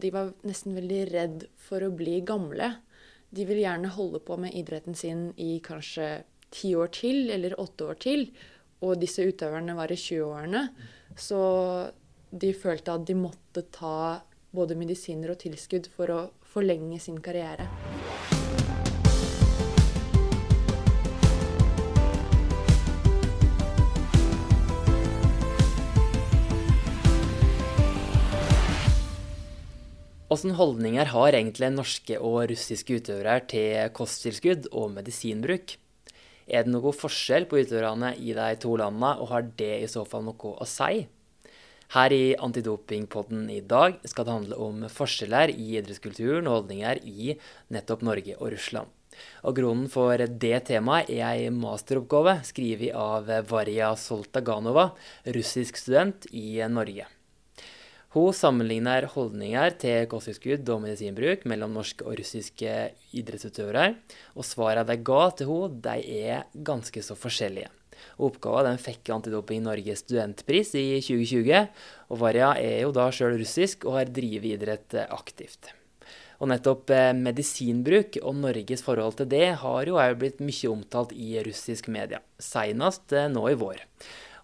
De var nesten veldig redd for å bli gamle. De vil gjerne holde på med idretten sin i kanskje ti år til, eller åtte år til. Og disse utøverne var i 20-årene. Så de følte at de måtte ta både medisiner og tilskudd for å forlenge sin karriere. Hvilke holdninger har egentlig norske og russiske utøvere til kosttilskudd og medisinbruk? Er det noe forskjell på utøverne i de to landene, og har det i så fall noe å si? Her i Antidopingpodden i dag skal det handle om forskjeller i idrettskulturen og holdninger i nettopp Norge og Russland. Og Grunnen for det temaet er ei masteroppgave skrevet av Varja Soltaganova, russisk student i Norge. Hun sammenligner holdninger til kosttilskudd og medisinbruk mellom norske og russiske idrettsutøvere, og svarene de ga til henne, de er ganske så forskjellige. Oppgaven fikk Antidoping Norges studentpris i 2020, og Varja er jo da sjøl russisk og har drevet idrett aktivt. Og nettopp eh, medisinbruk og Norges forhold til det har jo òg blitt mye omtalt i russisk media, senest eh, nå i vår.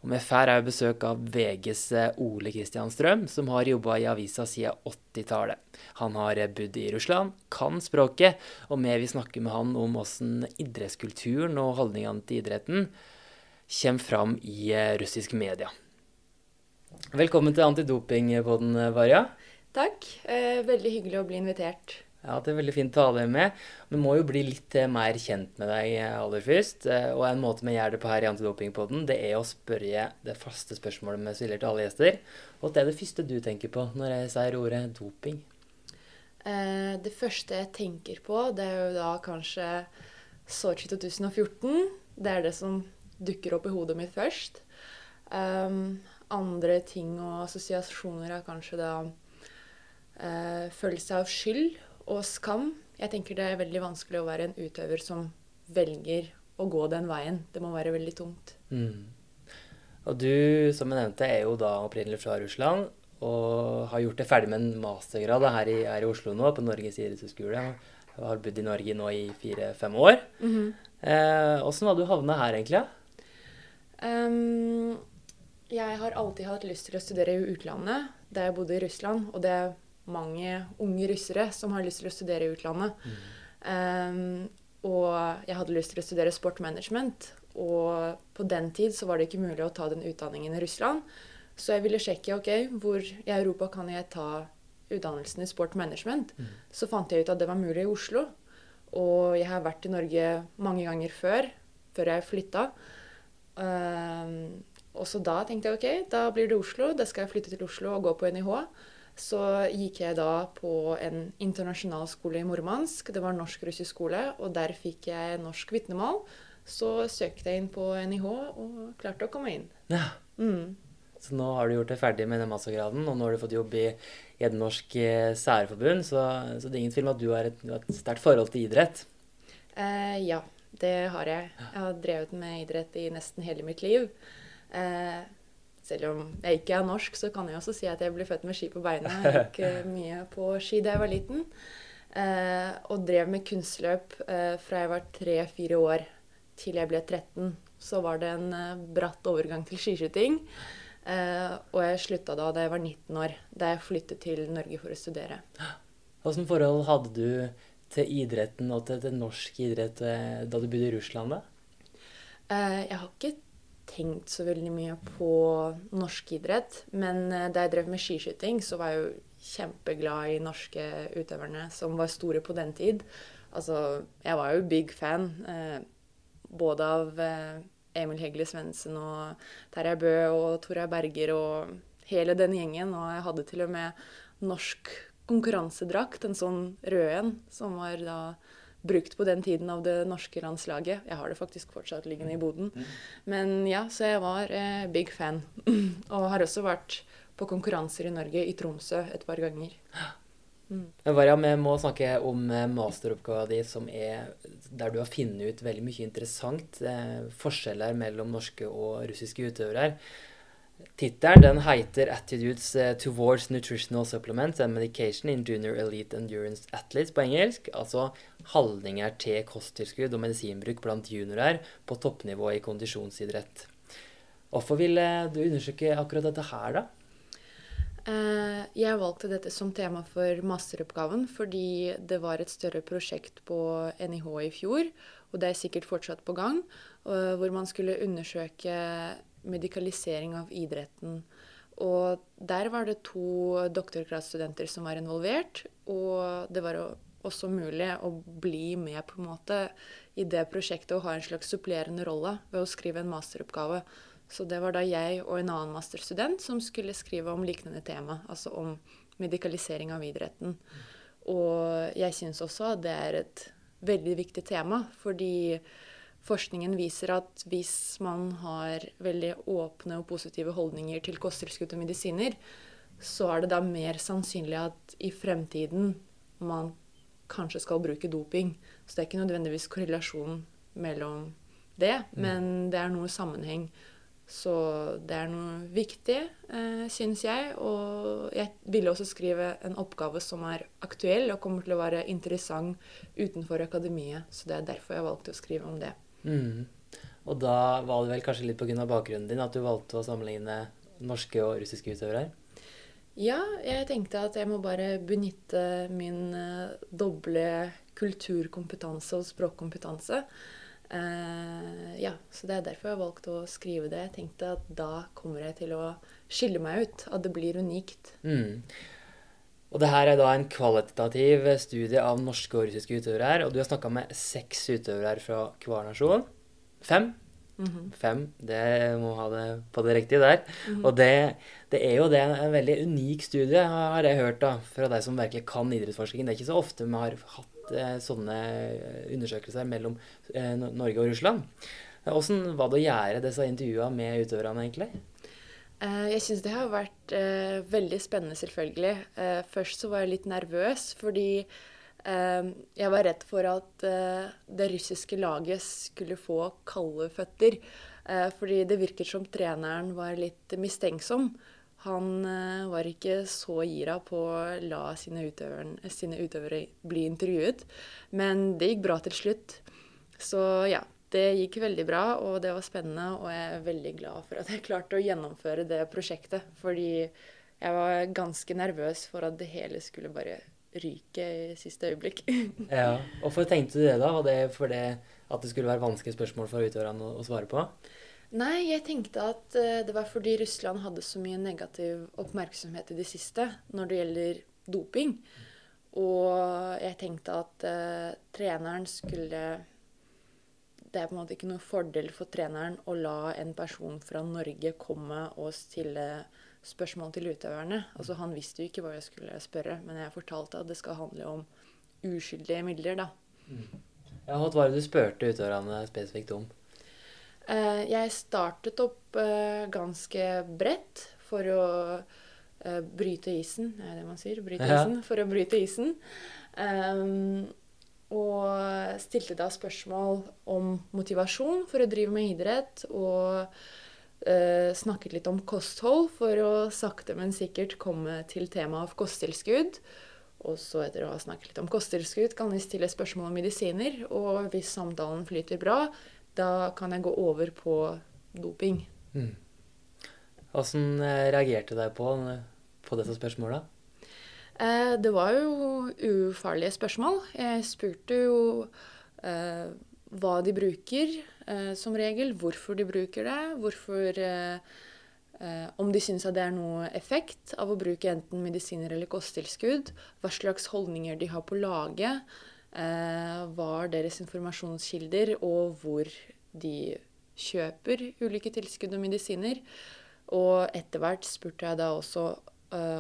Og vi får òg besøk av VGs eh, Ole Kristian Strøm, som har jobba i avisa siden 80-tallet. Han har eh, bodd i Russland, kan språket, og vi vil snakke med han om hvordan idrettskulturen og holdningene til idretten kommer fram i eh, russisk media. Velkommen til Antidopingpodden, Varja. Takk. Eh, veldig hyggelig å bli invitert. Ja, Det er veldig fint å ha deg med. Vi må jo bli litt eh, mer kjent med deg eh, aller først. Eh, og en måte vi gjør det på her i Antidopingpodden, det er å spørre det faste spørsmålet vi stiller til alle gjester. Og Hva er det første du tenker på når jeg sier ordet doping? det første jeg tenker på, det er jo da kanskje Sotsji 2014. Det er det som dukker opp i hodet mitt først. Um, andre ting og assosiasjoner er kanskje da uh, følelse av skyld og skam. Jeg tenker det er veldig vanskelig å være en utøver som velger å gå den veien. Det må være veldig tungt. Mm. Og du, som jeg nevnte, er jo da opprinnelig fra Russland og har gjort det ferdig med en mastergrad her i, her i Oslo nå, på Norges idrettshøgskole. Har bodd i Norge nå i fire-fem år. Mm -hmm. eh, Åssen du havna her, egentlig? Um, jeg har alltid hatt lyst til å studere i utlandet da jeg bodde i Russland. Og det mange unge russere som har lyst til å studere i utlandet. Mm. Um, og jeg hadde lyst til å studere sportmanagement. Og på den tid så var det ikke mulig å ta den utdanningen i Russland. Så jeg ville sjekke ok, hvor i Europa kan jeg ta utdannelsen i sportmanagement. Mm. Så fant jeg ut at det var mulig i Oslo. Og jeg har vært i Norge mange ganger før, før jeg flytta. Um, og så da tenkte jeg ok, da blir det Oslo. Da skal jeg flytte til Oslo og gå på NIH. Så gikk jeg da på en internasjonal skole i Murmansk. Det var norsk-russisk skole, og der fikk jeg norsk vitnemål. Så søkte jeg inn på NIH og klarte å komme inn. Ja. Mm. Så nå har du gjort det ferdig med den mastergraden, og nå har du fått jobb i, et eh, særforbund. Så, så, det er ingen tvil om at du har et, et sterkt forhold til idrett? Eh, ja, det har jeg. Jeg har drevet med idrett i nesten hele mitt liv. Eh, selv om jeg ikke er norsk, så kan jeg også si at jeg ble født med ski på beina. Jeg gikk eh, mye på ski da jeg var liten. Eh, og drev med kunstløp eh, fra jeg var tre-fire år til jeg ble 13. Så var det en eh, bratt overgang til skiskyting. Eh, og jeg slutta da da jeg var 19 år, da jeg flyttet til Norge for å studere. Hvilket forhold hadde du til idretten og til, til norsk idrett eh, da du bodde i Russland? da? jeg har ikke tenkt så veldig mye på norsk idrett. Men eh, da jeg drev med skiskyting, så var jeg jo kjempeglad i norske utøverne som var store på den tid. Altså, jeg var jo big fan eh, både av eh, Emil Hegle Svendsen og Terje Bø og Tora Berger og hele den gjengen. Og jeg hadde til og med norsk konkurransedrakt, en sånn rød en, som var da brukt på den tiden av det norske landslaget. Jeg har det faktisk fortsatt liggende i boden. Mm. Men ja, så jeg var eh, big fan. og har også vært på konkurranser i Norge, i Tromsø, et par ganger. Mm. Varja, vi må snakke om eh, masteroppgaven din, som er der du har funnet ut veldig mye interessant. Eh, forskjeller mellom norske og russiske utøvere. Tittelen den heter 'Attitudes eh, Towards Nutritional Supplements and Medication in Junior Elite Endurance Athletes' på engelsk. Altså holdninger til kosttilskudd og medisinbruk blant juniorer på toppnivå i kondisjonsidrett. Hvorfor ville du undersøke akkurat dette her, da? Eh, jeg valgte dette som tema for masteroppgaven fordi det var et større prosjekt på NIH i fjor, og det er sikkert fortsatt på gang, hvor man skulle undersøke medikalisering av idretten. Og der var det to doktorgradsstudenter som var involvert. Og det var også mulig å bli med på en måte i det prosjektet og ha en slags supplerende rolle ved å skrive en masteroppgave. Så det var da jeg og en annen masterstudent som skulle skrive om liknende tema, altså om medikalisering av idretten. Og jeg syns også at det er et veldig viktig tema, fordi forskningen viser at hvis man har veldig åpne og positive holdninger til kosttilskudd og medisiner, så er det da mer sannsynlig at i fremtiden man kanskje skal bruke doping. Så det er ikke nødvendigvis korrelasjon mellom det, mm. men det er noe sammenheng. Så det er noe viktig, eh, syns jeg. Og jeg ville også skrive en oppgave som er aktuell og kommer til å være interessant utenfor akademiet. Så det er derfor jeg valgte å skrive om det. Mm. Og da var det vel kanskje litt pga. bakgrunnen din at du valgte å sammenligne norske og russiske utøvere? Ja, jeg tenkte at jeg må bare benytte min uh, doble kulturkompetanse og språkkompetanse. Uh, ja, så det er derfor jeg valgte å skrive det. Jeg tenkte at da kommer jeg til å skille meg ut. At det blir unikt. Mm. Og det her er da en kvalitativ studie av norske og russiske utøvere her. Og du har snakka med seks utøvere her fra hver nasjon. Fem. Mm -hmm. Fem. Det må ha det på det riktige der. Mm -hmm. Og det, det, er jo det en veldig unik studie, har jeg hørt, da, fra deg som virkelig kan idrettsforskning. Det er ikke så ofte vi har hatt eh, sånne undersøkelser mellom eh, Norge og Russland. Åssen var det å gjøre disse intervjuene med utøverne, egentlig? Eh, jeg syns det har vært uh, veldig spennende, selvfølgelig. Uh, først så var jeg litt nervøs fordi uh, jeg var redd for at det russiske laget skulle få kalde føtter. fordi det virket som treneren var litt mistenksom. Han var ikke så gira på å la sine, sine utøvere bli intervjuet. Men det gikk bra til slutt. Så ja, det gikk veldig bra, og det var spennende. Og jeg er veldig glad for at jeg klarte å gjennomføre det prosjektet. Fordi jeg var ganske nervøs for at det hele skulle bare ryke i siste øyeblikk. ja, Hvorfor tenkte du det, da? Var det fordi at det skulle være vanskelige spørsmål for utøverne å, svare på? Nei, jeg tenkte at uh, det var fordi Russland hadde så mye negativ oppmerksomhet i det siste når det gjelder doping. Og jeg tenkte at uh, treneren skulle det er på en måte ikke noen fordel for treneren å la en person fra Norge komme og stille spørsmål til utøverne. Altså, han visste jo ikke hva jeg skulle spørre, men jeg fortalte at det skal handle om uskyldige midler. da. Mm. Ja, Hva var det du spurte utøverne spesifikt om? Eh, jeg startet opp eh, ganske bredt for å eh, bryte isen. Er det man sier? Bryte isen. For å bryte isen. Og stilte da spørsmål om motivasjon for å drive med idrett. Og eh, snakket litt om kosthold for å sakte, men sikkert komme til temaet av kosttilskudd. Og så etter å ha snakket litt om kosttilskudd, kan vi stille spørsmål om medisiner. Og hvis samtalen flyter bra, da kan jeg gå over på doping. Mm. Hvordan eh, reagerte deg på, på disse spørsmåla? Eh, det var jo ufarlige spørsmål. Jeg spurte jo eh, hva de bruker eh, som regel, hvorfor de bruker det, hvorfor eh, eh, Om de syns at det er noe effekt av å bruke enten medisiner eller kosttilskudd, hva slags holdninger de har på laget, eh, hva er deres informasjonskilder, og hvor de kjøper ulike tilskudd og medisiner. Og etter hvert spurte jeg da også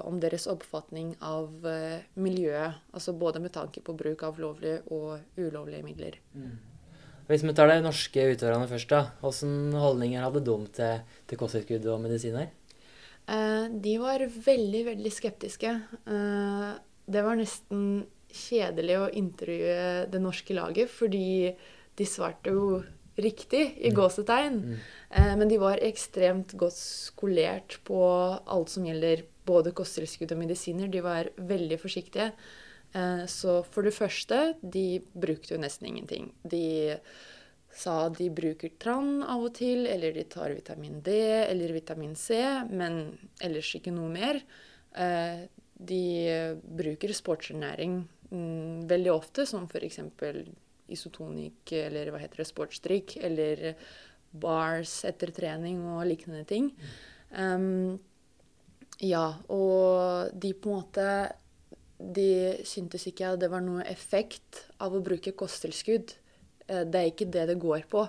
om deres oppfatning av uh, miljøet. Altså både med tanke på bruk av lovlige og ulovlige midler. Mm. Hvis vi tar de norske utøverne først, da. Hvilke holdninger hadde de til, til kosttilskudd og medisiner? Uh, de var veldig, veldig skeptiske. det var nesten kjedelig å intervjue det norske laget, fordi de svarte jo riktig, i Mm. gåsetegn. Mm. Eh, men de var ekstremt godt skolert på alt som gjelder både kosttilskudd og medisiner. De var veldig forsiktige. Eh, så for det første, de brukte jo nesten ingenting. De sa de bruker Tran av og til, eller de tar vitamin D eller vitamin C, men ellers ikke noe mer. Eh, de bruker sportsernæring mm, veldig ofte, som f.eks. isotonikk eller hva heter det, sportsdrikk, eller bars etter trening og lignende ting. Um, ja, og de på en måte De syntes ikke at det var noe effekt av å bruke kosttilskudd. Eh, Det er ikke det det går på.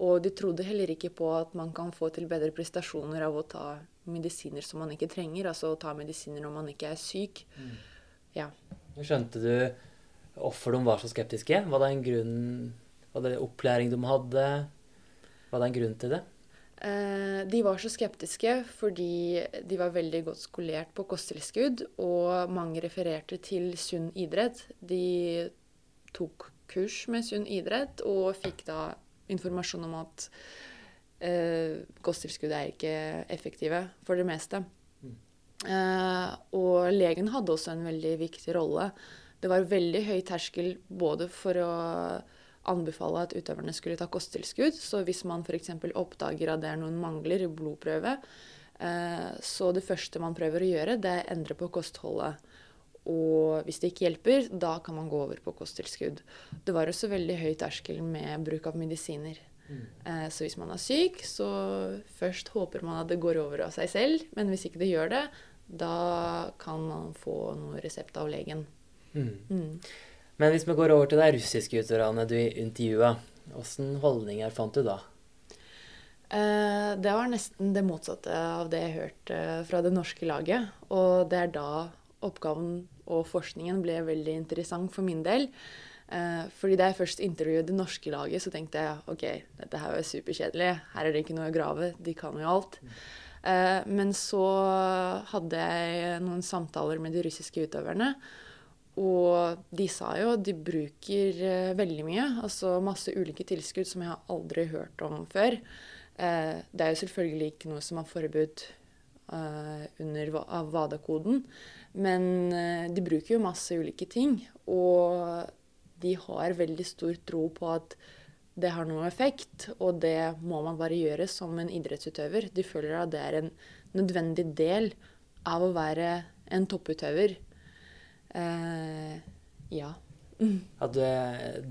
Og de trodde heller ikke på at man kan få til bedre prestasjoner av å ta medisiner som man ikke trenger. Altså å ta medisiner når man ikke er syk. Ja. Skjønte du hvorfor de var så skeptiske? Var det en grunn Var det opplæring de hadde? Var det en grunn til det? Eh, De var så skeptiske fordi de var veldig godt skolert på kosttilskudd, og mange refererte til sunn idrett. De tok kurs med sunn idrett og fikk da informasjon om at eh, kosttilskudd er ikke effektive for det meste. Eh, og legen hadde også en veldig viktig rolle. Det var veldig høy terskel både for å anbefale at utøverne skulle ta kosttilskudd. Så hvis man f.eks. oppdager at det er noen mangler i blodprøve, eh, så det første man prøver å gjøre, det er å endre på kostholdet. Og hvis det ikke hjelper, da kan man gå over på kosttilskudd. Det var også veldig høy terskel med bruk av medisiner. Mm. så hvis man er syk, så først håper man at det går over av seg selv. Men hvis ikke det gjør det, da kan man få noe resept av legen. Mm. Mm. Men hvis vi går over til de russiske utøverne du intervjua, hvilke holdninger fant du da? Eh, det var nesten det motsatte av det jeg hørte fra det norske laget. Og det er da oppgaven og forskningen ble veldig interessant for min del. Eh, fordi da jeg først intervjuet det norske laget, så tenkte jeg ok, dette her er superkjedelig. Her er det ikke noe å grave. De kan jo alt. Eh, men så hadde jeg noen samtaler med de russiske utøverne. Og de sa jo at de bruker eh, veldig mye. Altså masse ulike tilskudd som jeg har aldri hørt om før. Eh, det er jo selvfølgelig ikke noe som er forbudt eh, under WADA-koden. Men de bruker jo masse ulike ting. Og de har veldig stor tro på at det har noe effekt, og det må man bare gjøre som en idrettsutøver. De føler at det er en nødvendig del av å være en topputøver. Eh, ja. At du,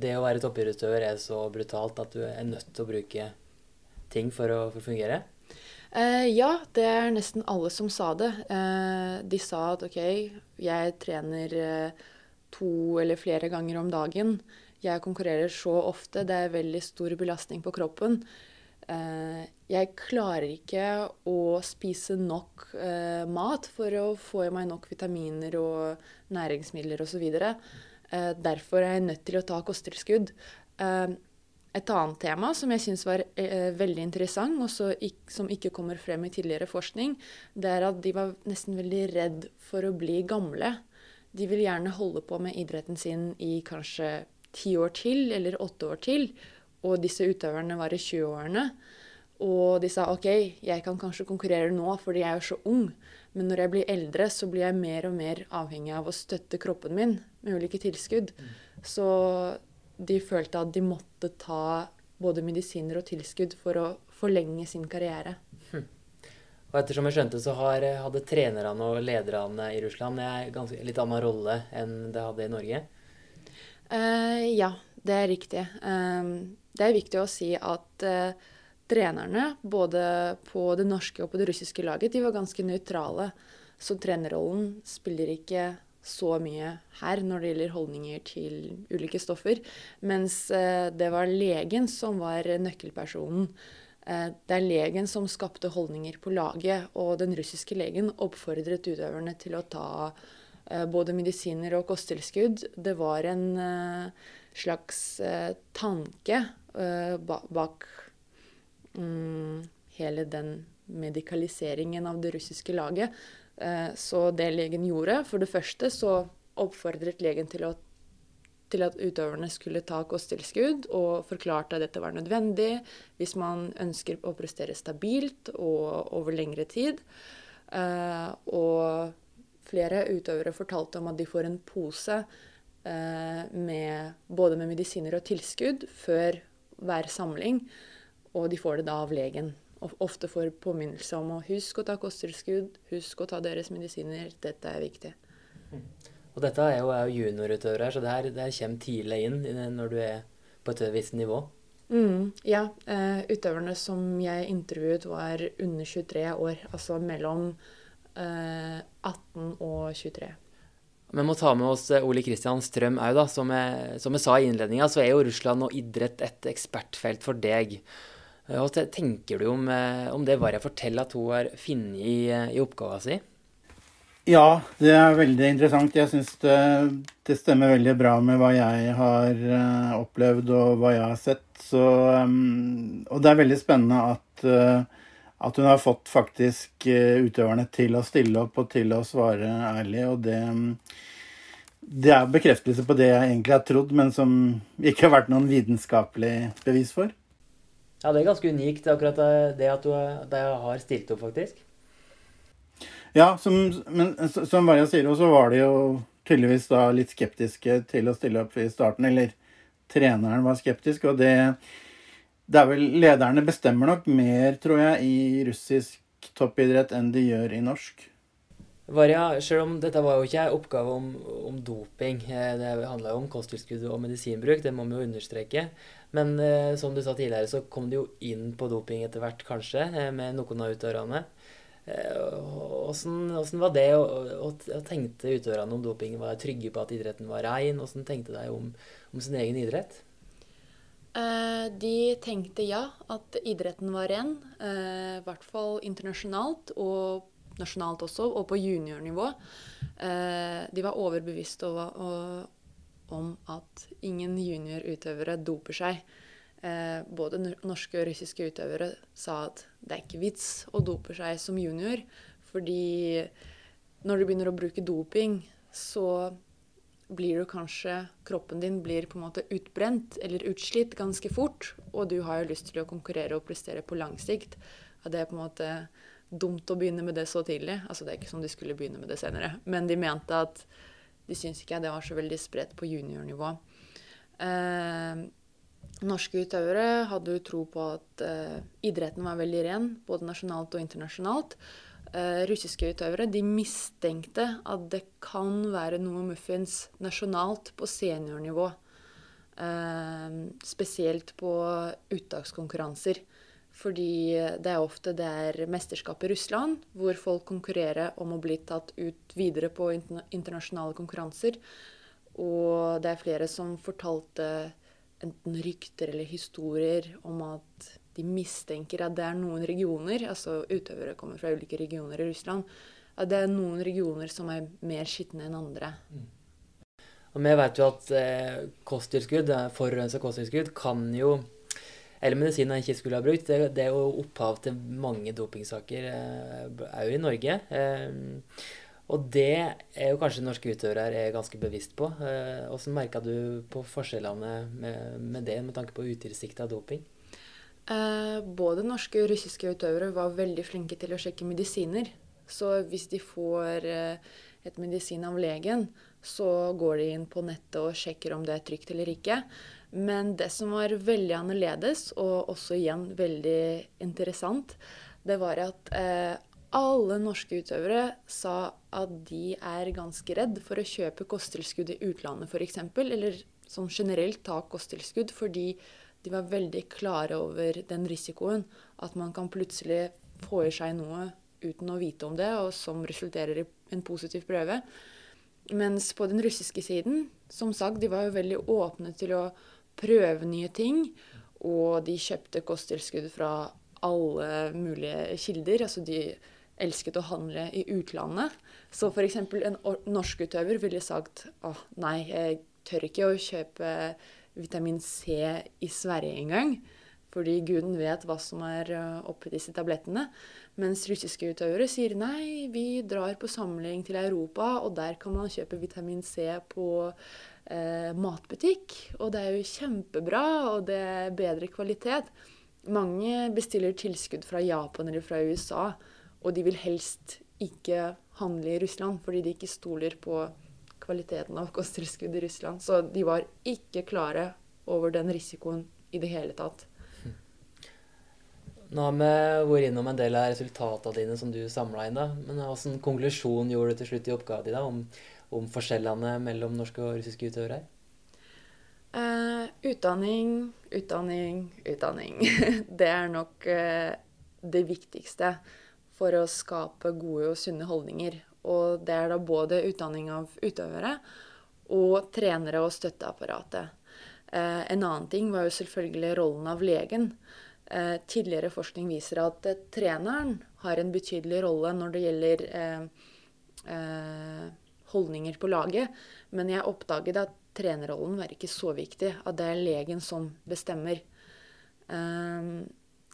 det å være toppidrettsutøver er så brutalt at du er nødt til å bruke ting for å, for å fungere? Eh, ja, det er nesten alle som sa det. Eh, de sa at OK, jeg trener eh, to eller flere ganger om dagen. Jeg konkurrerer så ofte, det er veldig stor belastning på kroppen. Jeg klarer ikke å spise nok eh, mat for å få i meg nok vitaminer og næringsmidler osv. Eh, derfor er jeg nødt til å ta kosttilskudd. Eh, et annet tema som jeg syns var eh, veldig interessant, og som ikke kommer frem i tidligere forskning, det er at de var nesten veldig redd for å bli gamle. De vil gjerne holde på med idretten sin i kanskje ti år til, eller åtte år til. Og disse utøverne var i 20-årene. Og de sa OK, jeg kan kanskje konkurrere nå fordi jeg er så ung, men når jeg blir eldre, så blir jeg mer og mer avhengig av å støtte kroppen min med ulike tilskudd. Så de følte at de måtte ta både medisiner og tilskudd for å forlenge sin karriere. Og ettersom jeg skjønte, så har, hadde trenerne og lederne i Russland en ganske, litt annen rolle enn det hadde i Norge. Uh, ja, det er riktig. Uh, det er viktig å si at eh, trenerne, både på det norske og på det russiske laget, de var ganske nøytrale. Så trenerrollen spiller ikke så mye her når det gjelder holdninger til ulike stoffer. Mens eh, det var legen som var nøkkelpersonen. Eh, det er legen som skapte holdninger på laget, og den russiske legen oppfordret utøverne til å ta eh, både medisiner og kosttilskudd. Det var en slags tanke bak hele den medikaliseringen av det russiske laget. Eh, så det legen gjorde For det første så oppfordret legen til å til at utøverne skulle ta kosttilskudd, og forklarte at dette var nødvendig hvis man ønsker å prestere stabilt og over lengre tid. Eh, og flere utøvere fortalte om at de får en pose eh, med, både med medisiner og tilskudd før hver samling, og de får det da av legen. Og ofte får påminnelse om å huske å ta kosttilskudd, husk å ta deres medisiner, dette er viktig. Mm. Og dette er jo, er jo juniorutøvere, så det her, det her, kommer tidlig inn når du er på et visst nivå. Mm, ja. Uh, utøverne som jeg intervjuet, var under 23 år. Altså mellom uh, eh, 18 og 23. Vi må ta med oss eh, Ole Kristian Strøm òg, da. Som jeg, som jeg, sa i innledninga, så er jo Russland og idrett et ekspertfelt for deg. Hva tenker du om, om det Varja forteller at hun har funnet i, i oppgaven sin? Ja, det er veldig interessant. Jeg syns det, det, stemmer veldig bra med hva jeg har opplevd og hva jeg har sett. Så, um, og det er veldig spennende at, at hun har fått faktisk utøverne til å stille opp og til å svare ærlig. Og det, det er bekreftelse på det jeg egentlig har trodd, men som ikke har vært noen vitenskapelig bevis for. Ja, det er ganske unikt, akkurat det at du har stilt opp, faktisk. Ja, som, men som Varja sier, så var de jo tydeligvis da litt skeptiske til å stille opp i starten. Eller treneren var skeptisk, og det Det er vel Lederne bestemmer nok mer, tror jeg, i russisk toppidrett enn de gjør i norsk. Varja, selv om dette var jo ikke en oppgave om, om, doping, eh, det handla jo om kosttilskudd og medisinbruk, det må vi jo understreke. Men eh, som du sa tidligere, så kom de jo inn på doping etter hvert, kanskje, eh, med noen av utøverne. Åssen eh, var det, og, og, og tenkte utøverne om doping? Var trygge på at idretten var rein? Åssen tenkte de om, om, sin egen idrett? Eh, de tenkte ja, at idretten var ren. Eh, I hvert fall internasjonalt, og nasjonalt også, og på juniornivå. Eh, de var overbevist over, om at ingen juniorutøvere doper seg eh, både norske og russiske utøvere sa at det er ikke vits å dope seg som junior, fordi når du begynner å bruke doping, så blir du kanskje Kroppen din blir på en måte utbrent eller utslitt ganske fort, og du har jo lyst til å konkurrere og prestere på lang sikt. At det er på en måte dumt å begynne med det så tidlig. Altså det er ikke som de skulle begynne med det senere. Men de mente at de syntes ikke det var så veldig spredt på juniornivå. Eh, Norske utøvere hadde jo tro på at eh, idretten var veldig ren, både nasjonalt og internasjonalt. Eh, russiske utøvere de mistenkte at det kan være noe muffins nasjonalt på seniornivå. Uh, spesielt på uttakskonkurranser. Fordi det er ofte det er mesterskap i Russland, hvor folk konkurrerer om å bli tatt ut videre på internasjonale konkurranser. Og det er flere som fortalte enten rykter eller historier om at de mistenker at det er noen regioner, altså utøvere kommer fra ulike regioner i Russland, at det er noen regioner som er mer skitne enn andre. Mm. Og Vi vet jo at eh, kosttilskudd, forurensa kosttilskudd kan jo eller medisin en ikke skulle ha brukt. Det, det, er jo opphav til mange dopingsaker òg eh, i Norge. Eh, og det er jo kanskje norske utøvere er ganske bevisst på. Hvordan eh, merka du på forskjellene med, det med tanke på utilsikta doping? Både norske og russiske utøvere var veldig flinke til å sjekke medisiner. Så hvis de får et medisin av legen, så går de inn på nettet og sjekker om det er trygt eller ikke. Men det som var veldig annerledes, og også igjen veldig interessant, det var at eh, alle norske utøvere sa at de er ganske redd for å kjøpe kosttilskudd i utlandet f.eks., eller som generelt ta kosttilskudd, fordi de var veldig klare over den risikoen at man kan plutselig få i seg noe uten å vite om det, og som resulterer i en positiv prøve. Mens på den russiske siden, som sagt, de var jo veldig åpne til å prøve nye ting. Og de kjøpte kosttilskudd fra alle mulige kilder. Altså de elsket å handle i utlandet. Så f.eks. en norsk utøver ville sagt å nei, jeg tør ikke å kjøpe vitamin C i Sverige engang. fordi guden vet hva som er uh, oppi disse tablettene. Mens russiske utøvere sier nei, vi drar på samling til Europa, og der kan man kjøpe vitamin C på uh, matbutikk. Og det er jo kjempebra, og det er bedre kvalitet. Mange bestiller tilskudd fra Japan eller fra USA, og de vil helst ikke handle i Russland fordi de ikke stoler på kvaliteten av kosttilskudd i Russland. Så de var ikke klare over den risikoen i det hele tatt. Nå har vi vært innom en del av resultatene dine som du samla inn. da, Men hvilken konklusjon gjorde du til slutt i oppgaven din om, om, forskjellene mellom norske og russiske utøvere? Uh, utdanning, utdanning, utdanning. det er nok uh, det viktigste for å skape gode og sunne holdninger. Og det er da både utdanning av utøvere og trenere og støtteapparatet. Eh, en annen ting var jo selvfølgelig rollen av legen. Tidligere forskning viser at treneren har en betydelig rolle når det gjelder holdninger på laget. Men jeg oppdaget at trenerrollen var ikke så viktig. At det er legen som bestemmer.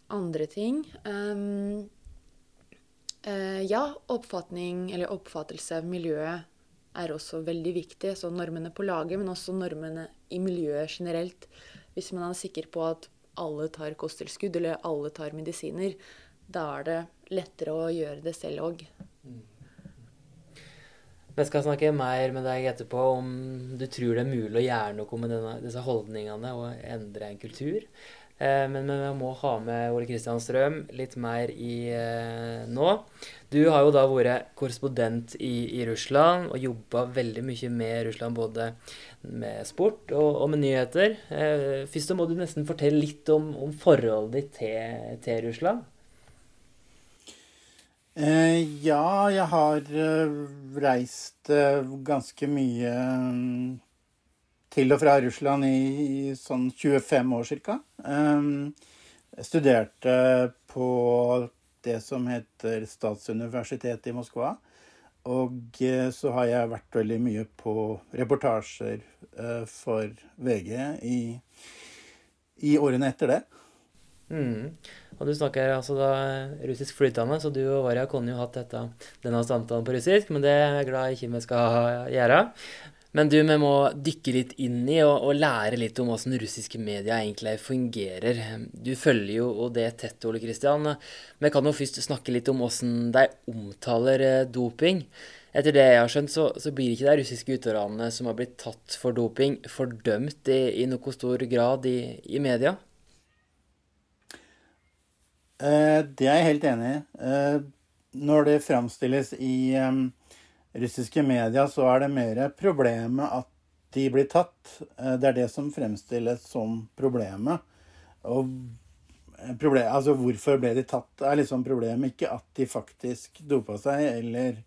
andre ting Ja, oppfatning eller oppfattelse av miljøet er også veldig viktig. Så normene på laget, men også normene i miljøet generelt. Hvis man er sikker på at alle tar kosttilskudd eller alle tar medisiner, da er det lettere å gjøre det selv òg. Vi skal snakke mer med deg etterpå om du tror det er mulig å gjøre noe med denne, disse holdningene og endre en kultur. Eh, men vi må ha med Ole Kristian Strøm litt mer i eh, nå. Du har jo da vært korrespondent i, i Russland og jobba veldig mye med Russland, både med sport og, og med nyheter. Eh, først må du nesten fortelle litt om, om forholdet ditt til, til Russland. Eh, ja, jeg har reist ganske mye til og fra Russland i, sånn 25 år ca. Jeg studerte på det som heter Statsuniversitetet i Moskva. Og eh, så har jeg vært veldig mye på reportasjer for VG i, i, årene etter det. Mm. Og du snakker altså da russisk flytende, så du og Varja kunne jo hatt dette, denne samtalen på russisk, men det er jeg glad ikke vi skal gjøre. Men du, vi må dykke litt inn i og, og lære litt om hvordan russiske medier egentlig fungerer. Du følger jo det tett, Ole Kristian. Vi kan jo først snakke litt om hvordan de omtaler eh, doping. Etter det jeg har skjønt, så, så blir ikke de russiske utøverne som har blitt tatt for doping, fordømt i, i noe stor grad i, i media? Eh, det er jeg helt enig i. Eh, når det framstilles i russiske media så er det mer problemet at de blir tatt. Eh, det er det som fremstilles som problemet. Og problem, altså hvorfor ble de tatt, er liksom problemet. Ikke at de faktisk dopa seg, eller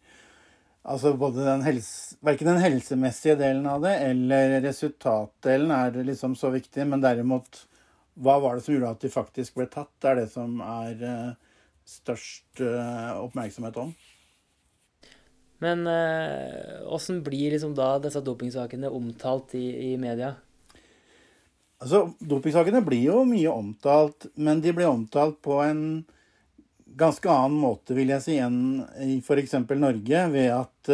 Altså både den helse, Verken den helsemessige delen av det eller resultatdelen er liksom så viktig, men derimot hva var det som gjorde at de faktisk ble tatt? Det er det som er eh, størst oppmerksomhet om. Men åssen eh, blir liksom da disse dopingsakene omtalt i, i media? Altså, Dopingsakene blir jo mye omtalt, men de blir omtalt på en ganske annen måte, vil jeg si, enn i f.eks. Norge, ved at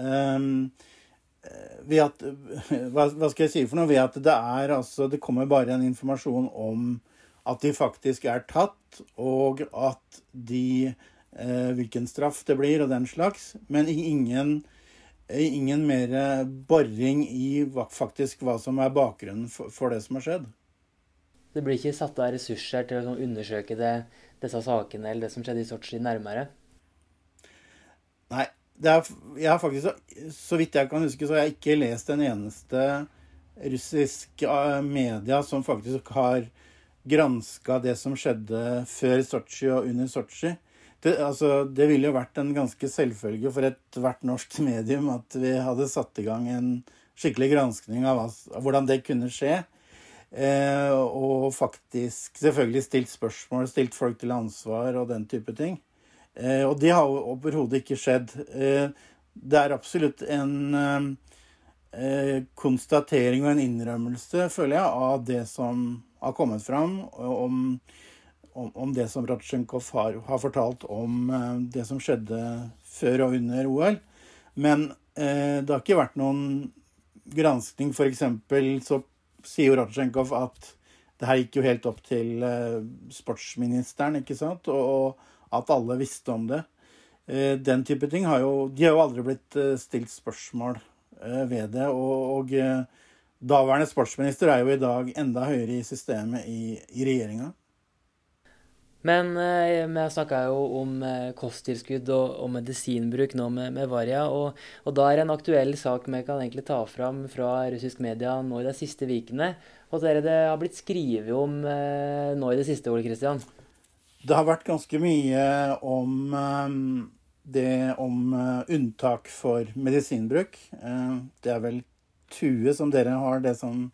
um, ved at hva, hva, skal jeg si for noe? Ved at det er altså Det kommer bare en informasjon om at de faktisk er tatt, og at de eh, hvilken straff det blir, og den slags. Men ingen, ingen mer boring i faktisk hva som er bakgrunnen for, for, det som har skjedd. Det blir ikke satt av ressurser til å undersøke det, disse sakene eller det som skjedde i Sotsji, nærmere? Nei. Er, jeg har faktisk, så vidt jeg kan huske, så har jeg ikke lest en eneste russisk eh, media som faktisk har granska det som skjedde før Sotsji og under Sotsji. Det, altså, det ville jo vært en ganske selvfølge for ethvert norsk medium at vi hadde satt i gang en skikkelig granskning av, av hvordan det kunne skje. Eh, og faktisk selvfølgelig stilt spørsmål, stilt folk til ansvar og den type ting. Eh, og det har jo overhodet ikke skjedd. Eh, det er absolutt en, eh, konstatering og en innrømmelse, føler jeg, av det som har kommet fram om, om, om det som Ratsjenkov har, har, fortalt om det som skjedde før og under OL. Men eh, det har ikke vært noen granskning. F.eks. så sier jo Ratsjenkov at det her gikk jo helt opp til eh, sportsministeren, ikke sant? Og, og, at alle visste om det. Eh, den type ting har jo De har jo aldri blitt eh, stilt spørsmål eh, ved det. Og, og daværende sportsminister er jo i dag enda høyere i systemet i, i regjeringa. Men vi snakka jo om kosttilskudd og, og, medisinbruk nå med, med Varia. Og, og, da er en aktuell sak vi kan egentlig ta fram fra russisk media nå i de siste ukene. Og dere er det det har blitt skrevet om nå i det siste, Ole Kristian? Det har vært ganske mye om eh, det om eh, unntak for medisinbruk. Eh, det er vel Tue som dere har det som,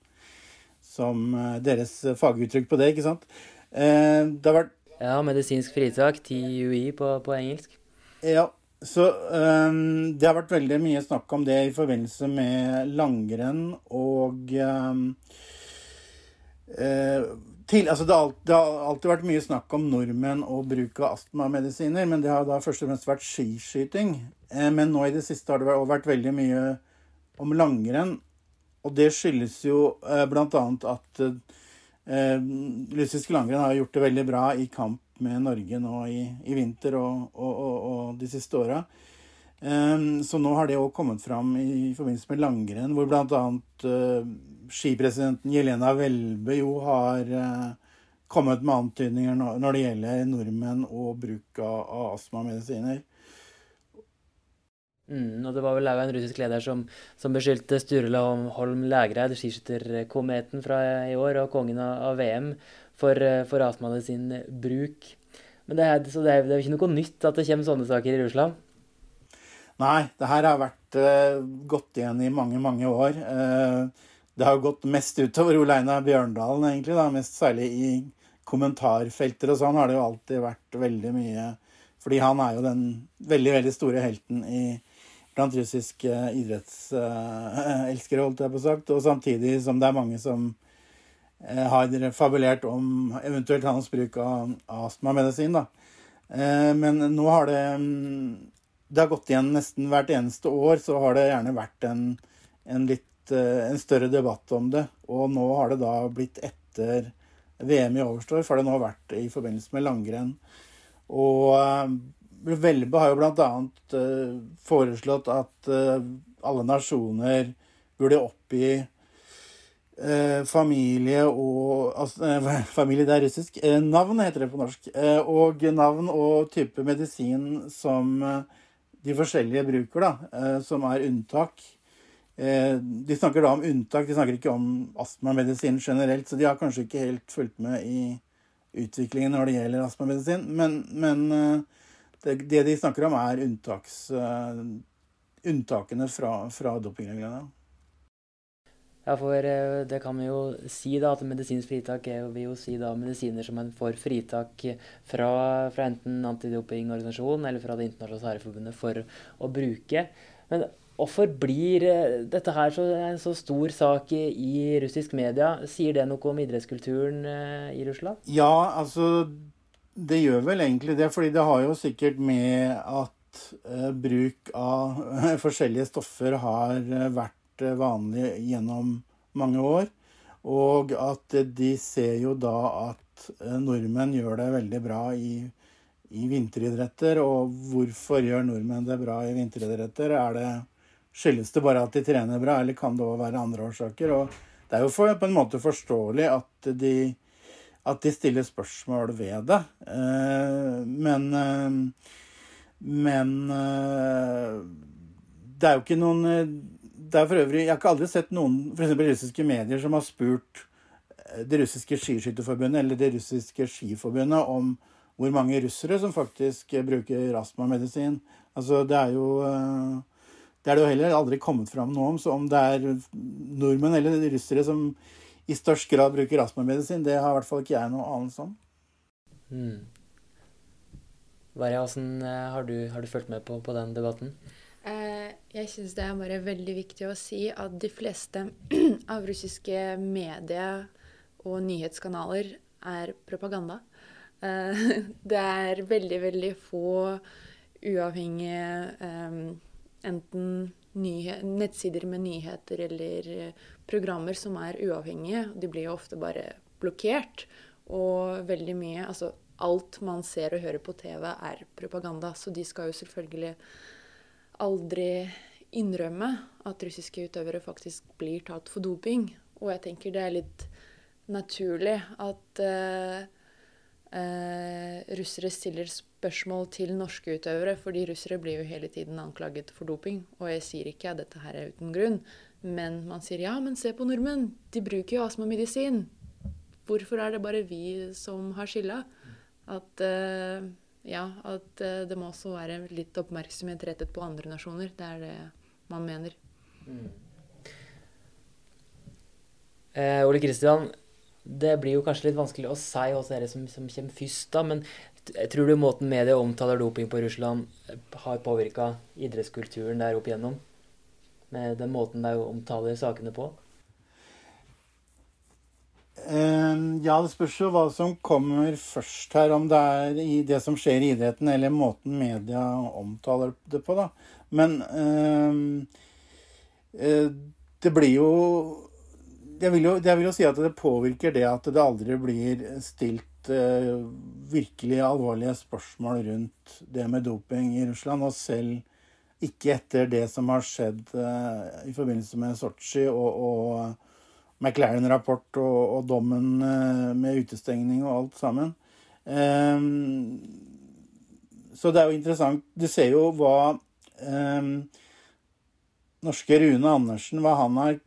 som deres faguttrykk på det, ikke sant? Det har vært ja, medisinsk fritak, TUI på, på engelsk. Ja, så um, det har vært veldig mye snakk om det i forbindelse med langrenn og um, uh, til, altså det, har, det, har, alltid vært mye snakk om nordmenn og bruk av astmamedisiner, men det har da først og fremst vært skiskyting. Eh, men nå i det siste har det vært veldig mye om langrenn. Og det skyldes jo eh, bl.a. at Eh, Russisk langrenn har gjort det veldig bra i kamp med Norge nå i, i vinter og, og, og, og, de siste åra. Eh, så nå har det òg kommet fram i forbindelse med langrenn, hvor bl.a. Eh, skipresidenten Jelena Welbe jo har eh, kommet med antydninger når det gjelder nordmenn og bruk av, astmamedisiner. Mm, og det var vel en russisk leder som, som beskyldte Sturla Holm Lægreid, skiskytterkometen fra i år og kongen av VM, for, for astmamedisin bruk. Men det er, så det er, det er ikke noe nytt at det kommer sånne saker i Russland? Nei, det her har vært uh, gått igjen i mange, mange år. Uh, det har gått mest utover Ole Einar Bjørndalen, egentlig. Da, mest særlig i kommentarfelter og sånn har det jo alltid vært veldig mye Fordi han er jo den veldig, veldig store helten i, blant russiske idrettselskere, holdt jeg på sagt. Og samtidig som det er mange som eh, har fabulert om eventuelt hans bruk av astmamedisin. da. Eh, men nå har det mm, Det har gått igjen nesten hvert eneste år, så har det gjerne vært en, en litt eh, en større debatt om det. Og nå har det da blitt etter VM i overstår, for det har nå vært i forbindelse med langrenn. Og Velbe har jo bl.a. Eh, foreslått at alle nasjoner burde oppgi familie og altså, Familie, det er russisk. navn heter det på norsk. og navn og type medisin som de forskjellige bruker, da, som er unntak. de snakker da om unntak, de snakker ikke om astmamedisin generelt, så de har kanskje ikke helt fulgt med i utviklingen når det gjelder astmamedisin. Men, men det, det, de snakker om, er unntaks, unntakene fra, fra dopingreglene. Ja, for uh, det kan vi jo si, da, at medisinsk fritak er jo, vil jo si da medisiner som man får fritak fra, fra enten antidopingorganisasjonen eller fra Det internasjonale særforbundet for å bruke. Men hvorfor blir uh, dette her så, en så stor sak i, russisk media? Sier det noe om idrettskulturen i Russland? Ja, altså det gjør vel egentlig det, fordi det har jo sikkert med at eh, bruk av eh, forskjellige stoffer har eh, vært eh, vanlig gjennom mange år. Og at de ser jo da at eh, nordmenn gjør det veldig bra i, i vinteridretter. Og hvorfor gjør nordmenn det bra i vinteridretter? Er det, skyldes det bare at de trener bra, eller kan det òg være andre årsaker? Og det er jo for, på en måte forståelig at de at de stiller spørsmål ved det. Eh, men eh, Men eh, det er jo ikke noen det er for øvrig, Jeg har ikke aldri sett noen for russiske medier som har spurt det russiske skiskytterforbundet eller det russiske skiforbundet om hvor mange russere som faktisk bruker astmamedisin. Altså, det er jo Det er det jo heller aldri kommet fram noe om. Så om det er nordmenn eller russere som i størst grad bruker astmamedisin. Det har i hvert fall ikke jeg noe anelse om. Hmm. Varja, hvordan eh, har du, har du fulgt med på, på den debatten? Eh, Jeg syns det er bare veldig viktig å si at de fleste av russiske medier og nyhetskanaler er propaganda. Eh, det er veldig, veldig få uavhengige um, enten nettsider med nyheter eller programmer som er uavhengige. De blir jo ofte bare blokkert. Og veldig mye Altså alt man ser og hører på TV, er propaganda. Så de skal jo selvfølgelig aldri innrømme at russiske utøvere faktisk blir tatt for doping. Og jeg tenker det er litt naturlig at uh, uh, russere stiller spørsmål til norske utøvere, fordi russere blir jo hele tiden anklaget for doping. Og jeg sier ikke at dette her er uten grunn, men man sier ja, men se på nordmenn, de bruker jo astmamedisin. Hvorfor er det bare vi som har skylda? At, uh, ja, at uh, det må også være litt oppmerksomhet rettet på andre nasjoner. Det er det man mener. Mm. Eh, Ole Kristian, det blir jo kanskje litt vanskelig å si hos det er som, som kommer først, da, men tror du måten media omtaler doping på Russland, har påvirka idrettskulturen der opp igjennom? Med den måten de omtaler sakene på? Ehm, ja, det spørs jo hva som kommer først her. Om det er i det som skjer i idretten, eller måten media omtaler det på, da. Men øh, det blir jo jeg vil, jo jeg vil, jo si at det påvirker det at det aldri blir stilt øh, virkelig alvorlige spørsmål rundt det med doping i Russland. Og selv ikke etter det som har skjedd øh, i forbindelse med Sotsji og, og McLaren-rapport og, og, dommen eh, med utestengning og alt sammen. Um, så det er jo interessant. Du ser jo hva um, norske Rune Andersen han har,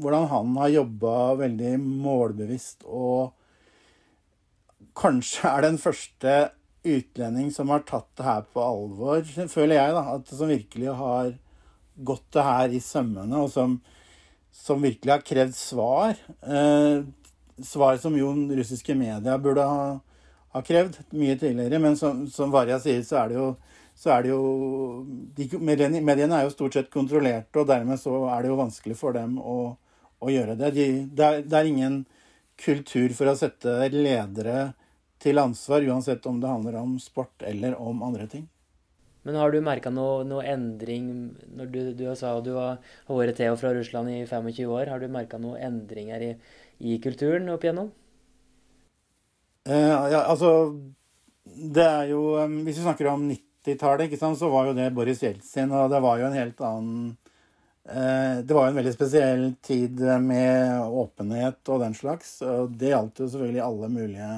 Hvordan han har jobba veldig målbevisst og kanskje er den første utlending som har tatt det her på alvor, føler jeg, da. At, som virkelig har gått det her i sømmene, og som som virkelig har krevd svar. Eh, svar som jo russiske media burde ha, ha krevd mye tidligere. Men som, som Varja sier, så er det jo, er det jo de, Mediene er jo stort sett kontrollerte, og dermed så er det jo vanskelig for dem å, å gjøre det. De, det, er, det, er, ingen kultur for å sette ledere til ansvar, uansett om det handler om sport eller om andre ting. Men har du merka noe, noe, endring når du, du sa du har, vært Theo fra Russland i 25 år. Har du merka noen endringer i, i, kulturen opp igjennom? Eh, ja, altså Det er jo Hvis vi snakker om 90-tallet, så var jo det Boris Jeltsin, og det var jo en helt annen eh, Det var jo en veldig spesiell tid med åpenhet og den slags. Og det gjaldt jo selvfølgelig alle mulige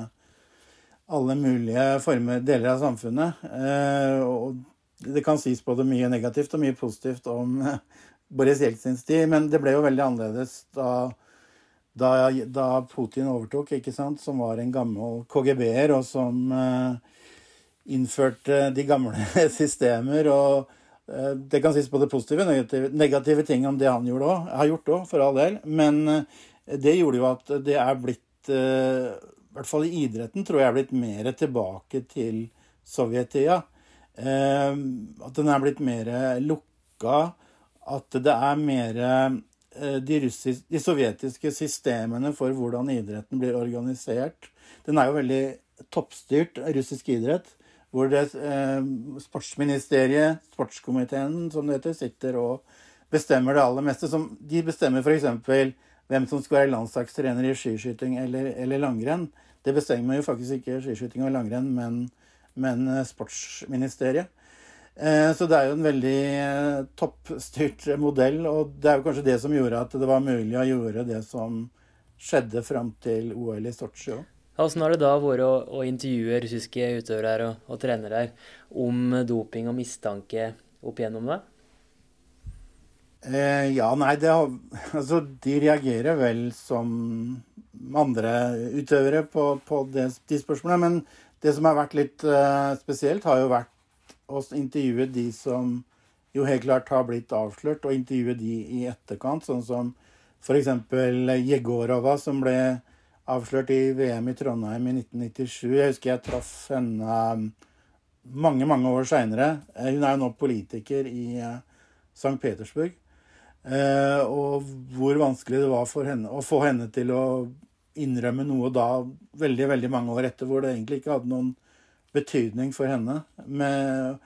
alle mulige former, deler av samfunnet. Eh, og det kan sies både mye negativt og mye positivt om Boris Jeltsins tid, men det ble jo veldig annerledes da, da, da Putin overtok, som var en gammel KGB-er, og som uh, innførte de gamle systemer. og uh, Det kan sies både positive og negative, negative ting om det han også, har gjort òg, for all del. Men det gjorde jo at det er blitt I hvert fall i idretten tror jeg er blitt mer tilbake til sovjettida. Ehm, at den er blitt mer lukka. At det er mer eh, de, russisk, de, sovjetiske systemene for hvordan idretten blir organisert. Den er jo veldig toppstyrt, russisk idrett. Hvor det, eh, sportsministeriet, sportskomiteen som det heter, sitter og bestemmer det aller meste. Som, de bestemmer f.eks. hvem som skal være landslagstrener i skiskyting eller, eller langrenn. Det bestemmer jo faktisk ikke skiskyting og langrenn, men men eh, sportsministeriet. Eh, så det er jo en veldig eh, toppstyrt modell, og det er jo kanskje det som gjorde at det var mulig å gjøre det som skjedde fram til OL i Sotsji òg. Hvordan har det da vært å, å intervjue russiske utøvere og, og trenere her om doping og mistanke opp igjennom det? Eh, ja, nei, det har, altså, de reagerer vel som andre utøvere på, på det, de spørsmålene. Men det som har vært litt uh, spesielt, har jo vært å intervjue de som jo helt klart har blitt avslørt, og intervjue de i etterkant, sånn som f.eks. Jegorova, som ble avslørt i VM i Trondheim i 1997. Jeg husker jeg traff henne mange, mange år seinere. Hun er jo nå politiker i, St. Petersburg. Eh, og hvor vanskelig det var for henne å få henne til å innrømme noe da veldig, veldig mange år etter, hvor det egentlig ikke hadde noen betydning for henne. Med,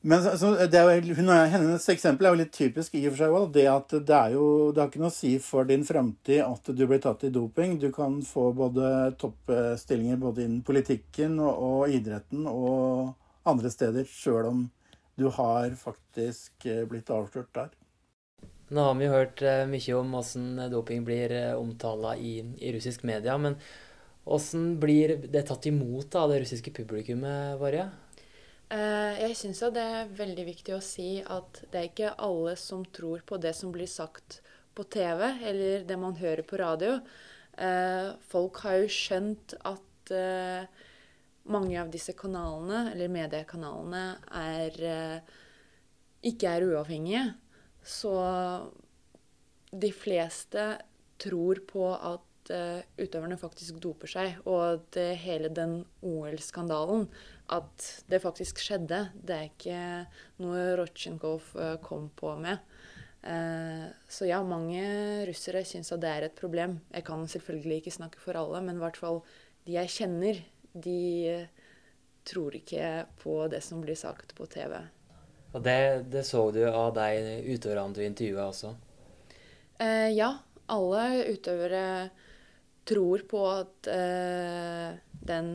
men så, jo, hennes eksempel er jo litt typisk i og for seg òg. Det at det er jo Det har ikke noe å si for din framtid at du blir tatt i doping. Du kan få både toppstillinger både innen politikken og, og idretten og andre steder, sjøl om du har faktisk eh, blitt avslørt der. Nå har vi jo hørt eh, mye om hvordan doping blir eh, omtala i, i, russisk media. Men hvordan blir det tatt imot av det russiske publikummet, Varja? Jeg syns det er veldig viktig å si at det er ikke alle som tror på det som blir sagt på TV, eller det man hører på radio. Folk har jo skjønt at mange av disse kanalene, eller mediekanalene, er, ikke er uavhengige. Så de fleste tror på at uh, utøverne faktisk doper seg, og at uh, hele den OL-skandalen At det faktisk skjedde. Det er ikke noe Rotsjenkov uh, kom på med. så ja, mange russere syns at det er et problem. Jeg kan selvfølgelig ikke snakke for alle, men i hvert fall de jeg kjenner, de tror ikke på det som blir sagt på TV. Og det, det så du av de utøverne du intervjua også? Eh, ja. Alle utøvere tror på at eh, den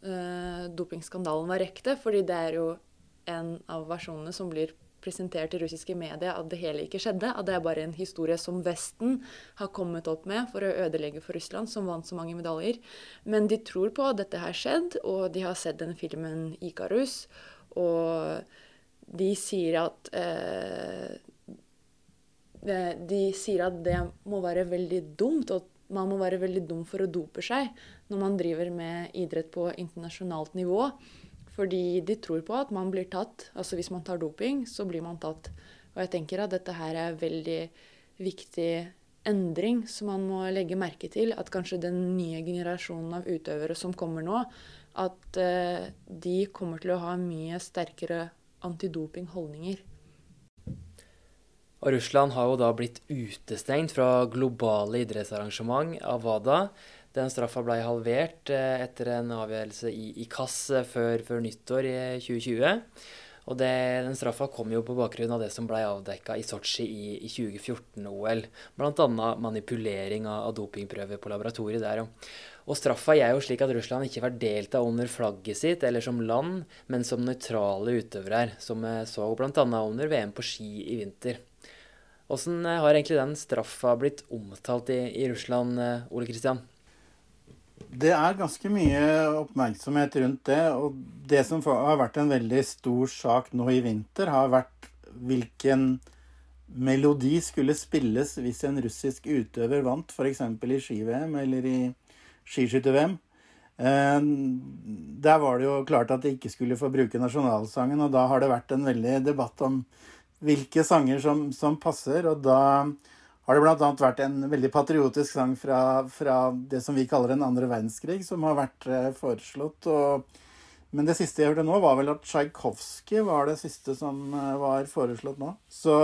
eh, dopingskandalen var rekte, fordi det er jo en av versjonene som blir presentert i russiske medier at det hele ikke skjedde. At det er bare en historie som Vesten har kommet opp med for å ødelegge for Russland, som vant så mange medaljer. Men de tror på at dette har skjedd, og de har sett den filmen 'Ikarus'. Og de sier at eh, De sier at det må være veldig dumt, og man må være veldig dum for å dope seg når man driver med idrett på internasjonalt nivå. Fordi de tror på at man blir tatt. Altså hvis man tar doping, så blir man tatt. Og jeg tenker at dette her er veldig viktig endring som man må legge merke til. At kanskje den nye generasjonen av utøvere som kommer nå, at uh, de kommer til å ha mye sterkere antidopingholdninger. Og Russland har jo da blitt utestengt fra globale idrettsarrangement av WADA. Den straffa ble halvert eh, etter en avgjørelse i, ICAS eh, før, før, nyttår i 2020. Og det, den straffa kom jo på bakgrunn av det som ble avdekka i Sotsji i, i 2014-OL. Bl.a. manipulering av dopingprøver på laboratoriet der. Og straffa er jo slik at Russland ikke var delta under flagget sitt eller som land, men som nøytrale utøvere, som vi så bl.a. under VM på ski i vinter. Åssen har egentlig den straffa blitt omtalt i, i Russland, eh, Ole Kristian? Det er ganske mye oppmerksomhet rundt det. Og det som har vært en veldig stor sak nå i vinter, har vært hvilken melodi skulle spilles hvis en russisk utøver vant, f.eks. i ski-VM eller i skiskytter-VM. Eh, der var det jo klart at de ikke skulle få bruke nasjonalsangen, og da har det vært en veldig debatt om hvilke sanger som, som passer. Og da har det bl.a. vært en veldig patriotisk sang fra, fra, det som vi kaller den andre verdenskrig, som har vært eh, foreslått. Og, men det siste jeg hørte nå, var vel at Tsjajkovskij var det siste som eh, var foreslått nå. Så,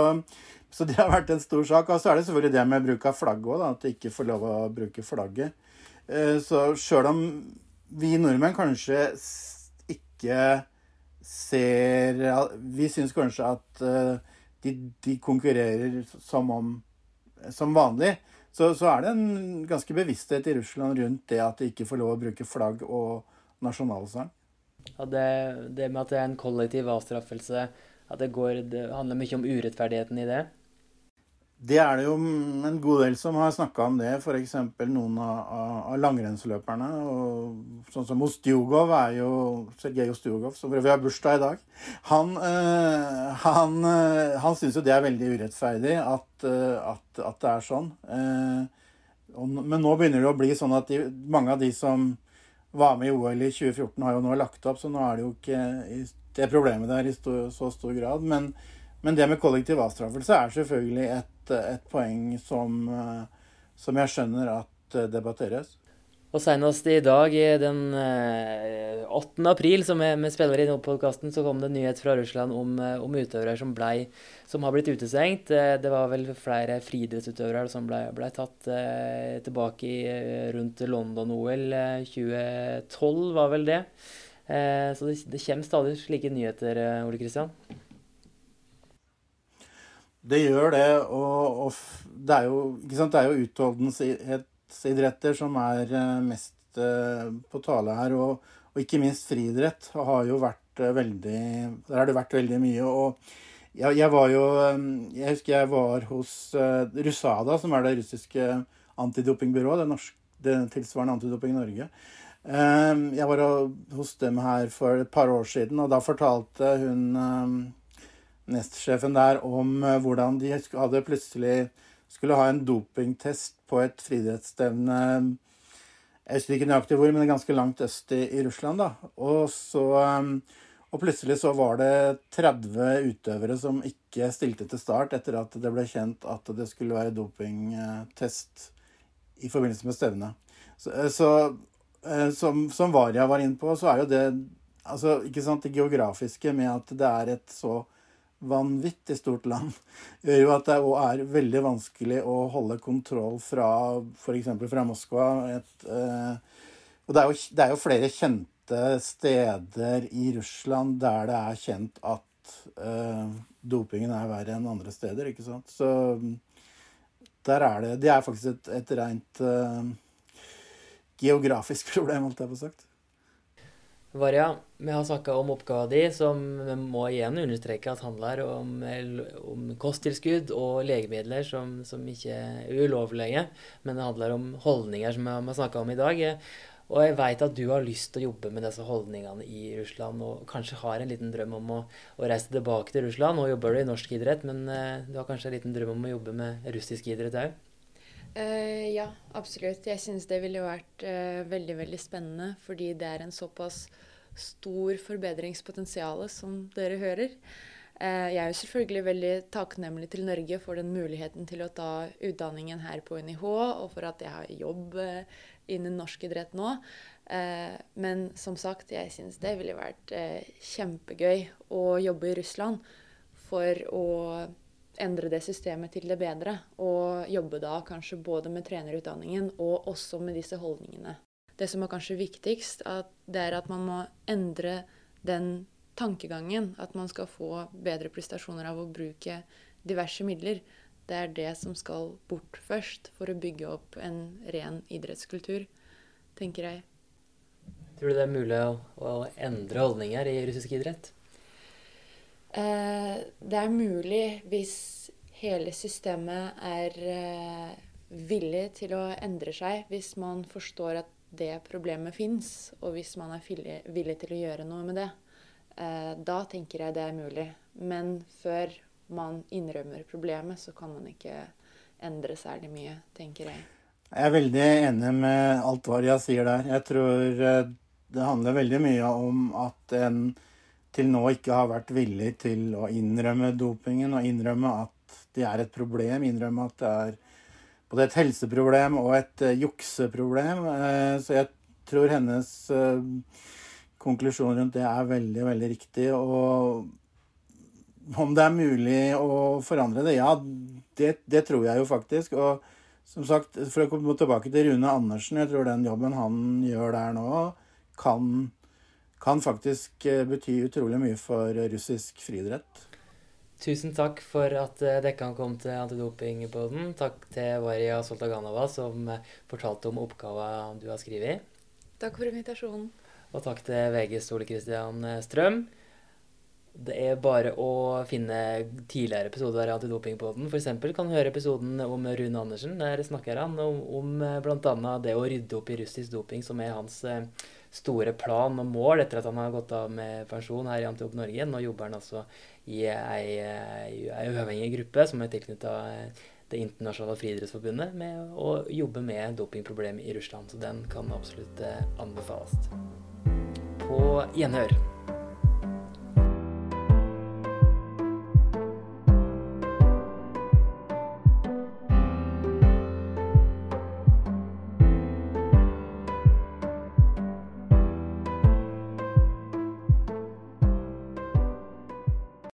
så, det har vært en stor sak. Og så er det selvfølgelig det med bruk av flagget òg, at de ikke får lov å bruke flagget. Eh, så sjøl om vi nordmenn kanskje ikke ser Vi syns kanskje at eh, de, de, konkurrerer som om som vanlig. Så, så, er det en ganske bevissthet i Russland rundt det at de ikke får lov å bruke flagg og nasjonalsang. Ja, det, det med at det er en kollektiv avstraffelse, at det, går, det handler mye om urettferdigheten i det? Det er det jo en god del som har snakka om det, f.eks. noen av, av, av langrennsløperne. Og sånn som Ostjugov er jo Sergej Ostjugov, som vi har bursdag i dag. Han, øh, han, øh, han syns jo det er veldig urettferdig at, øh, at, at det er sånn. Og, men nå begynner det å bli sånn at de, mange av de som var med i OL i 2014, har jo nå lagt opp, så nå er det jo ikke det problemet der i så stor grad. Men, men det med kollektiv avstraffelse er selvfølgelig et et poeng som, eh, som jeg skjønner at eh, debatteres. Og senest i dag, den 8. Eh, april, som vi spiller inn podkasten, så kom det en nyhet fra Russland om, eh, om utøvere som, ble, som, har blitt utestengt. Eh, det var vel flere friidrettsutøvere som ble, ble tatt eh, tilbake i, rundt London-OL 2012, var vel det. Eh, så det, det, kommer stadig slike nyheter, Ole Kristian? Det gjør det, og, og det er jo, det er jo utholdenhet som er eh, mest eh, på tale her. Og, og ikke minst friidrett har jo vært eh, veldig Der har det vært veldig mye. og jeg, jeg, var jo Jeg husker jeg var hos Rusada, som er det russiske antidopingbyrået. Det, norske, det tilsvarende Antidoping i Norge. Jeg var hos dem her for et par år siden, og da fortalte hun nestsjefen der om hvordan de hadde plutselig skulle ha en dopingtest på et friidrettsstevne Jeg husker ikke nøyaktig hvor, men ganske langt øst i, i Russland. da. Og, så, um, og plutselig så var det 30 utøvere som ikke stilte til start etter at det ble kjent at det skulle være dopingtest i forbindelse med stevnet. Så, eh, så eh, som, som Varia var inne på, så er jo det altså, ikke sant, det geografiske med at det er et så vanvittig stort land, gjør jo at det er veldig vanskelig å holde kontroll fra f.eks. fra Moskva. Et, eh, og det er, jo, det er, jo, flere kjente steder i Russland der det er kjent at eh, dopingen er verre enn andre steder, ikke sant. Så der er det Det er faktisk et, et rent eh, geografisk problem, holdt jeg på sagt. Varja, vi har snakka om oppgava di, som vi må igjen understreke at handler om, om kosttilskudd og legemidler som, som, ikke er ulovlige. Men det handler om holdninger, som vi har snakka om i dag. Og jeg veit at du har lyst til å jobbe med disse holdningene i Russland, og kanskje har en liten drøm om å, å reise tilbake til Russland. Nå jobber du i norsk idrett, men uh, du har kanskje en liten drøm om å jobbe med russisk idrett òg? Uh, ja, absolutt. Jeg syns det ville vært uh, veldig, veldig spennende, fordi det er en såpass stor forbedringspotensial, som dere hører. Uh, jeg er jo selvfølgelig veldig takknemlig til Norge for den muligheten til å ta utdanningen her på NIH, og for at jeg har jobb innen norsk idrett nå. men som sagt, jeg syns det ville vært kjempegøy å jobbe i Russland for å endre det systemet til det bedre. Og jobbe da kanskje både med trenerutdanningen og også med disse holdningene. Det som er kanskje viktigst, det er at man må endre den tankegangen. At man skal få bedre prestasjoner av å bruke diverse midler. Det er det som skal bort først for å bygge opp en ren idrettskultur, tenker jeg. Tror du det er mulig å, å endre holdninger i russisk idrett? Eh, det er mulig hvis hele systemet er eh, villig til å endre seg. Hvis man forstår at det problemet fins, og hvis man er villig, til å gjøre noe med det. Eh, da tenker jeg det er mulig. Men før man innrømmer problemet, så kan man ikke endre særlig mye, tenker jeg. Jeg er veldig enig med alt Varja sier der. Jeg tror det handler veldig mye om at en til nå ikke har vært villig til å innrømme dopingen og innrømme at det er et problem. Innrømme at det er både et helseproblem og et uh, jukseproblem. Uh, så jeg tror hennes uh, konklusjon rundt det er veldig, veldig riktig. Og om det er mulig å forandre det? Ja, det, det tror jeg jo faktisk. Og som sagt, for å komme tilbake til Rune Andersen, jeg tror den jobben han gjør der nå, kan kan faktisk eh, bety utrolig mye for russisk friidrett. Tusen takk for at eh, dere kan komme til Antidopingpodden. Takk til Varia Soltaganova, som eh, fortalte om oppgaven du har skrevet. Takk for invitasjonen. Og takk til VGs Ole Kristian Strøm. Det er bare å finne tidligere episoder av Antidopingpodden. F.eks. kan du høre episoden om Rune Andersen. Der snakker han om, om bl.a. det å rydde opp i russisk doping, som er hans store plan og mål etter at han har gått av med pensjon her i Antiop Norge. Nå jobber han altså i ei, ei uavhengig gruppe som er tilknytta Det internasjonale friidrettsforbundet med å jobbe med dopingproblem i Russland. Så den kan absolutt eh, anbefales. På gjenhør.